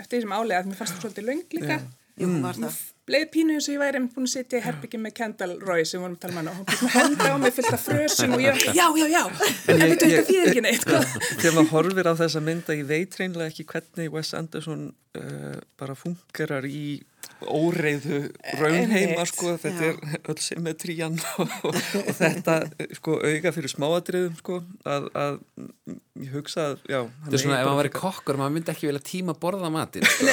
eftir því sem álega, að mér fannst það svolítið löng líka. jú, var það Leið pínu eins og ég væri einmitt búin að sitja í herbyggi með Kendall Roy sem vorum að tala um hann og hún búin að henda á mig fullt af frösum og ég var já, já, já, en ég- veitu ég- þetta þýðir ekki neitt. sko. þegar maður horfir á þessa mynda ég veit reynlega ekki hvernig Wes Anderson uh, bara fungerar í óreiðu raunheima sko, þetta Já. er öll symmetrían [laughs] og, og, þetta sko auga fyrir smáatriðum sko að, að mm, ég hugsa að já, hann Þetta er svona, ef maður væri frekar- kokkur, maður myndi ekki vilja tíma borða matinn sko. [laughs]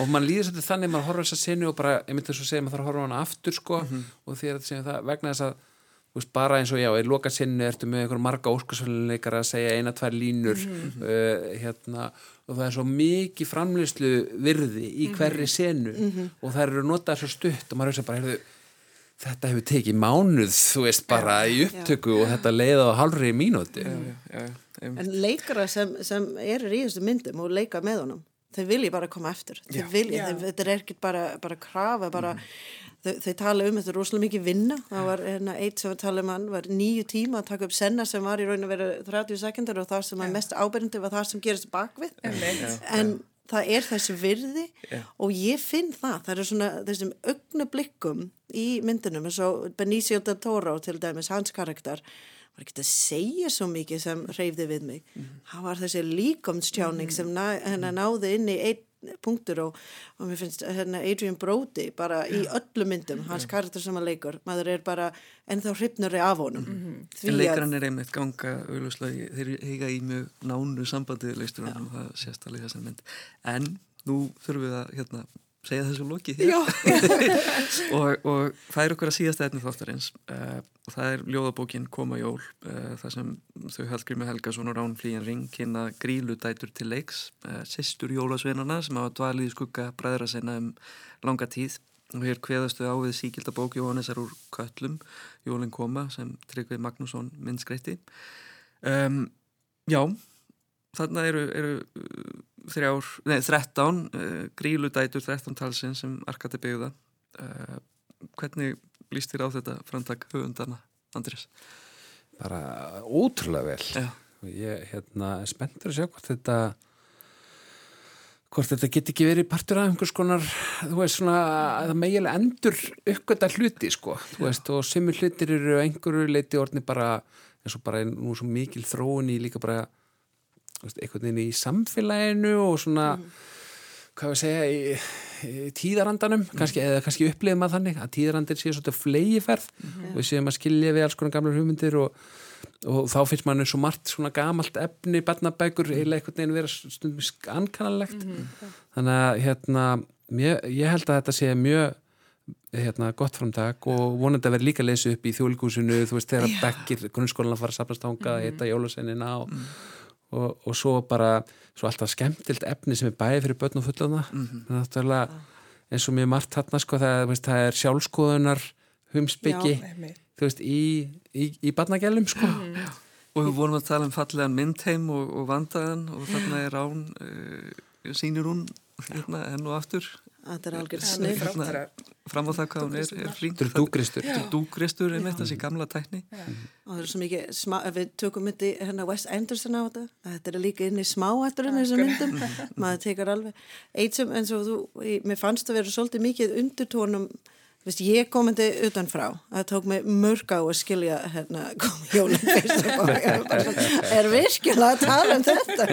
Og maður líður svolítið þannig maður horfir þessa senu og bara, ég myndi þess að segja maður þarf að horfa á hana aftur sko og því að þetta segjum það vegna þess að veist, bara eins og já, í loka sinni ertu með einhver marga óskarsfæluleikar að segja eina, tvær línur uh, hérna, og það er svo mikið framleyslu virði í hverri senu og það eru notað svo stutt og maður er bara, heyrðu þetta hefur tekið mánuð, þú veist, bara í upptöku og þetta leiða á halvri mínúti já, já, já, en leikara sem, sem eru í þessu myndum og leika með honum þau vilja bara koma eftir þau Já. vilja, Já. þau, þetta er ekkert bara, bara krafa bara, þau, þau tala um þetta er rosalega mikið vinna. Það var hérna, eitt sem við tala um hann var nýju tíma að taka upp senna sem var í raun að vera 30 sekundar og það sem var mest ábyrjandi var það sem gerist bakvið en það er þessi virði og ég finn það, það er svona þessum augnablikum í myndinum eins og Benicio del Toro til dæmis, hans karakter var ekki að segja svo mikið sem hreyfði við mig. Hann var þessi líkomstjáning sem ná, hennar náði inn í einn punktur og, og mér finnst hérna Adrian Brody bara í öllum myndum, hans karakter sem hann leikur maður er bara ennþá hrifnari af honum. Því En að leikaran er einmitt ganga auðvuslega, þeir eiga í mjög nánu sambandið leistur og það sést alveg þessar mynd. En nú þurfum við að hérna, segja þessu lokið hér [laughs] og, og það er okkur að síðast efni þáttarins uh, og það er ljóðabókin Koma jól uh, það sem þau Hallgrími Helgason og Rán Flíjan Ring kynna gríludætur til leiks uh, sýstur jólasveinana sem hafa dvalið í skugga bræðra sinna um langa tíð. Og hér kveðastu á við síkildabók Jóhannesar úr Köllum Jólin koma sem Tryggvið Magnússon minnskreitti um, Já þarna eru, eru þrjár, nei, 13 uh, gríludætur 13 talsinn sem Arkati byggða. Uh, hvernig líst þér á þetta framtak höfundana, Andris? bara ótrúlega vel. Já, ég hérna, er spenntur að sjá hvort þetta hvort þetta get ekki verið partur af einhvers konar þú veist svona að það megilega endur uppgöta hluti sko. Veist og semur hlutir eru einhverju leiti orðni bara eins og bara nú svo mikil þróun í líka bara einhvern veginn í samfélaginu og svona hvað við segja í, eh, tíðarandanum, kannski, eða kannski upplifum að þannig að tíðarandin sé svolítið flegiferð og við séum að skilja við alls konar gamlar hugmyndir og, og þá finnst mann svo margt svona gamalt efni, barnabækur eiginlega einhvern veginn vera stundum ankannalegt þannig að hérna mér, ég held að þetta sé mjög hérna, gott framtak og vonandi að vera líka leysi upp í þjóðlíkusinu þú veist þegar bekkir grunnskólan að fara að sapnast ánga, mm. hitta jólaseinina og, mm. Og, og svo bara svo alltaf skemmtilt efni sem er bæði fyrir börn og fullana mm -hmm. eins og mjög margt þarna sko það, veist, það er sjálfskoðunar humsbyggi í, í, í barnagjælum sko. -hmm. og við vorum að tala um fallegan myndheim og, og vandaðan og þarna er án uh, sínir hún hérna enn og aftur Þetta er algjör snið Fram á það hvað hún er, er flink. Dúgristur. Þetta er dúgristur, einmitt þessi gamla tækni. Og það er svo mikið, smá, við tökum myndi hérna Wes Anderson á þetta Þetta er líka inn í smáætturinn þessum myndum. [laughs] Maður tekar alveg Eitt sem eins og þú, mér fannst að vera svolítið mikið undirtónum Vist, ég komandi utanfrá, það tók mig mörg á að skilja hérna komið jólum er virkilega að tala um þetta?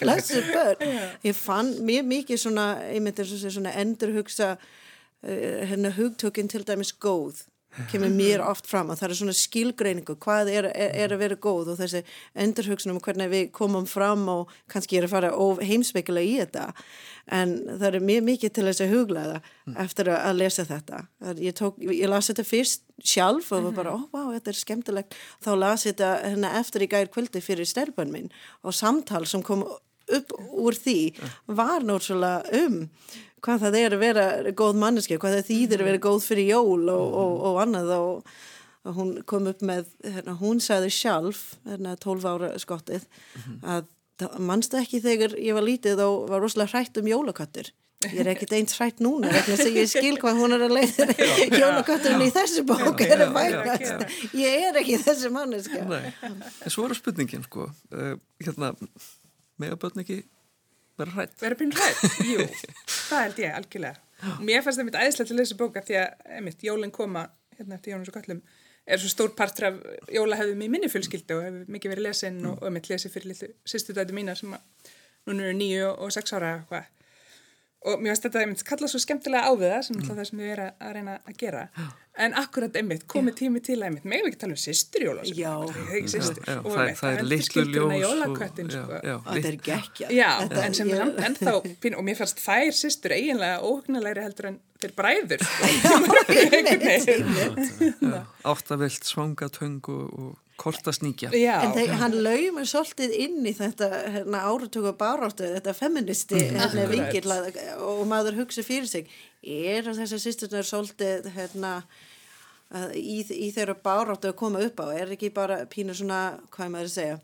Blessu börn. Ég fann mjög mikið svona, svona endurhugsa uh, hérna hugtökinn til dæmis góð kemur mér oft fram að það er svona skilgreiningu hvað er, er, er að vera góð og þessi endurhugsunum hvernig við komum fram og kannski er að fara heimsveikilega í þetta en það er mjög mikið til þess að huglaða mm. eftir að lesa þetta ég, tók, ég las þetta fyrst sjálf og var bara, ó, oh, wow, þetta er skemmtilegt þá las þetta hérna eftir í gær kvöldi fyrir stelpunn minn og samtal sem kom upp úr því var náttúrulega um hvað það er að vera góð manneski hvað það þýðir að vera góð fyrir jól og, og, og annað og, og hún kom upp með, hérna, hún sagði sjálf hérna 12 ára skottið að mannstu ekki þegar ég var lítið og var rosalega hrætt um jólakattur ég er ekkert eins hrætt núna ég skil hvað hún er að leiða [laughs] jólakatturinn í þessu bók er að vægast. ég er ekki þessi manneska en svo er spurningin sko uh, hérna, með að börn ekki vera hrætt vera pinn hrætt, jú, það held ég algjörlega. Mér fannst það mitt æðislega til þessu bóka því að, einmitt, jólinn koma hérna eftir Jónus og Kallum er svo stór partur af jólahefðum í minni fjölskyldu og hefur mikið verið lesin og, og mitt lesið fyrir litu sýstudætu mína sem að núna eru nýju og sex ára eitthvað og mér finnst þetta myndi kalla svo skemmtilega á við það sem mm. það sem við erum að reyna að gera. En akkurat einmitt, komið tími til að einmitt megum við ekki tala um sýsturjóla sko. já, og það, það er litluljós sko. það er gekkja já, en sem er ennþá og mér fannst þær sýstur eiginlega óhugnulegri heldur en þeir bræður áttavilt svangatöng og kortasníkja en þeir, hann laumur svolítið inn í þetta hérna, áratöku baráttu þetta feministi mm. hérna, vingil og maður hugsa fyrir sig er þessar sýsturnar svolítið hérna, í, í þeirra baráttu að koma upp á? Er ekki bara pínur svona, hvað maður segja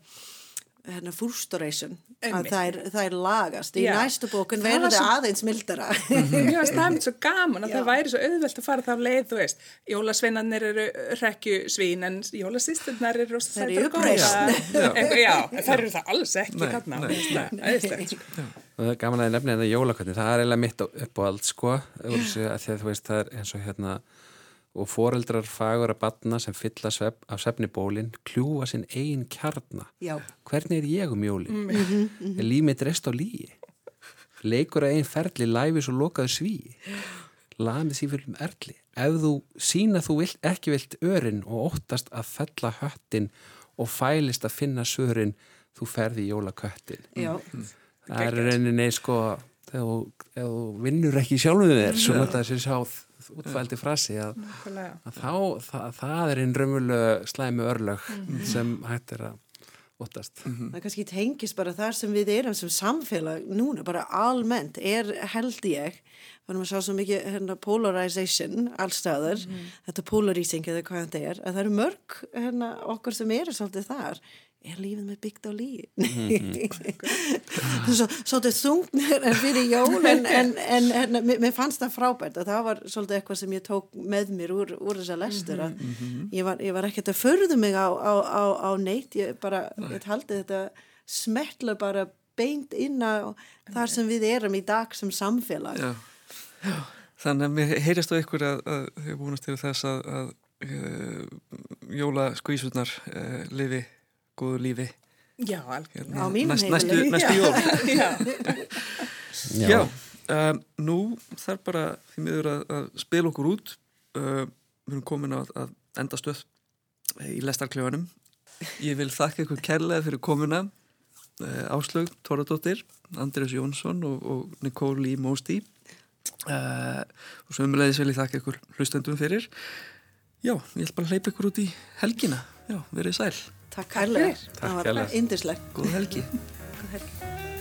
hérna, frustration að það er, það er lagast. Í Já. næstu bókun verður það aðeins mildara. [laughs] Mér finnst það mitt svo gaman að Já. það væri svo auðvelt að fara það leið, þú veist. Jólasveinarnir eru rekjusvín en jólasýsturnar eru rosa sættar góða [laughs] Já, það eru það alls ekki kannar sko. Það er gaman að nefna þetta jólakvöldin það er eiginlega mitt upp á allt sko að þú veist það er eins og hérna og foreldrar fagur að batna sem fylla svef, af svefnibólinn kljúa sinn einn kjarna. Já. hvernig er ég um jólinn mm. -hmm. er líf mitt rest á líi leikur að einn ferli læfis og lokaðu sví lamið sífjöldum erli? Ef þú sína þú vilt, ekki vilt örin og óttast að fella höttin og fælist að finna sörin þú ferði í jólaköttin. Mm. það er reyninni sko þegar þú vinnur ekki sjálfuð þér svo notaður sér sáð útfældi frasi að, að þá, það, það er einn raunvölu slæmi örlög -hmm. sem hættir að óttast. -hmm. Það kannski tengis bara þar sem við erum sem samfélag núna, bara almennt er held ég, varum að sá svo mikið hérna, polarization allstaðar, mm -hmm. þetta polarizing eða hvað þetta er, að það eru mörg hérna, okkur sem eru svolítið þar. Er lífið með byggt á líf [laughs] svo, svolítið þungnir fyrir jól en, en, en, en mér fannst það frábært að það var svolítið eitthvað sem ég tók með mér úr, úr þessa lestur að mm -hmm. ég var, var ekkert að förðu mig á, á, á, á neitt. Ég bara, ég haldi þetta smetla bara beint inn á þar sem við erum í dag sem samfélag. Já. Þannig að mér heyrist á ykkur að þau búinast til þess að, að uh, jóla skvísurnar uh, lifi góðu lífi. Já, alveg hérna, næst, næstu, næstu jól. [laughs] Já, Já. um, nú þarf bara því miður að, að spila okkur út. Uh, við erum komin að, að enda stöð í lestarkljóðanum ég vil þakka ykkur kærlega fyrir komuna uh, Áslaug Tóradóttir Andrés Jónsson og, og Nikóli Mósti uh, og sömulegis vil ég þakka ykkur hlustendum fyrir já, ég ætla bara að hleypa ykkur út í helgina já, verið sæl, Takk kærlega. Það var indislegt. góð helgi [laughs] Góð helgi.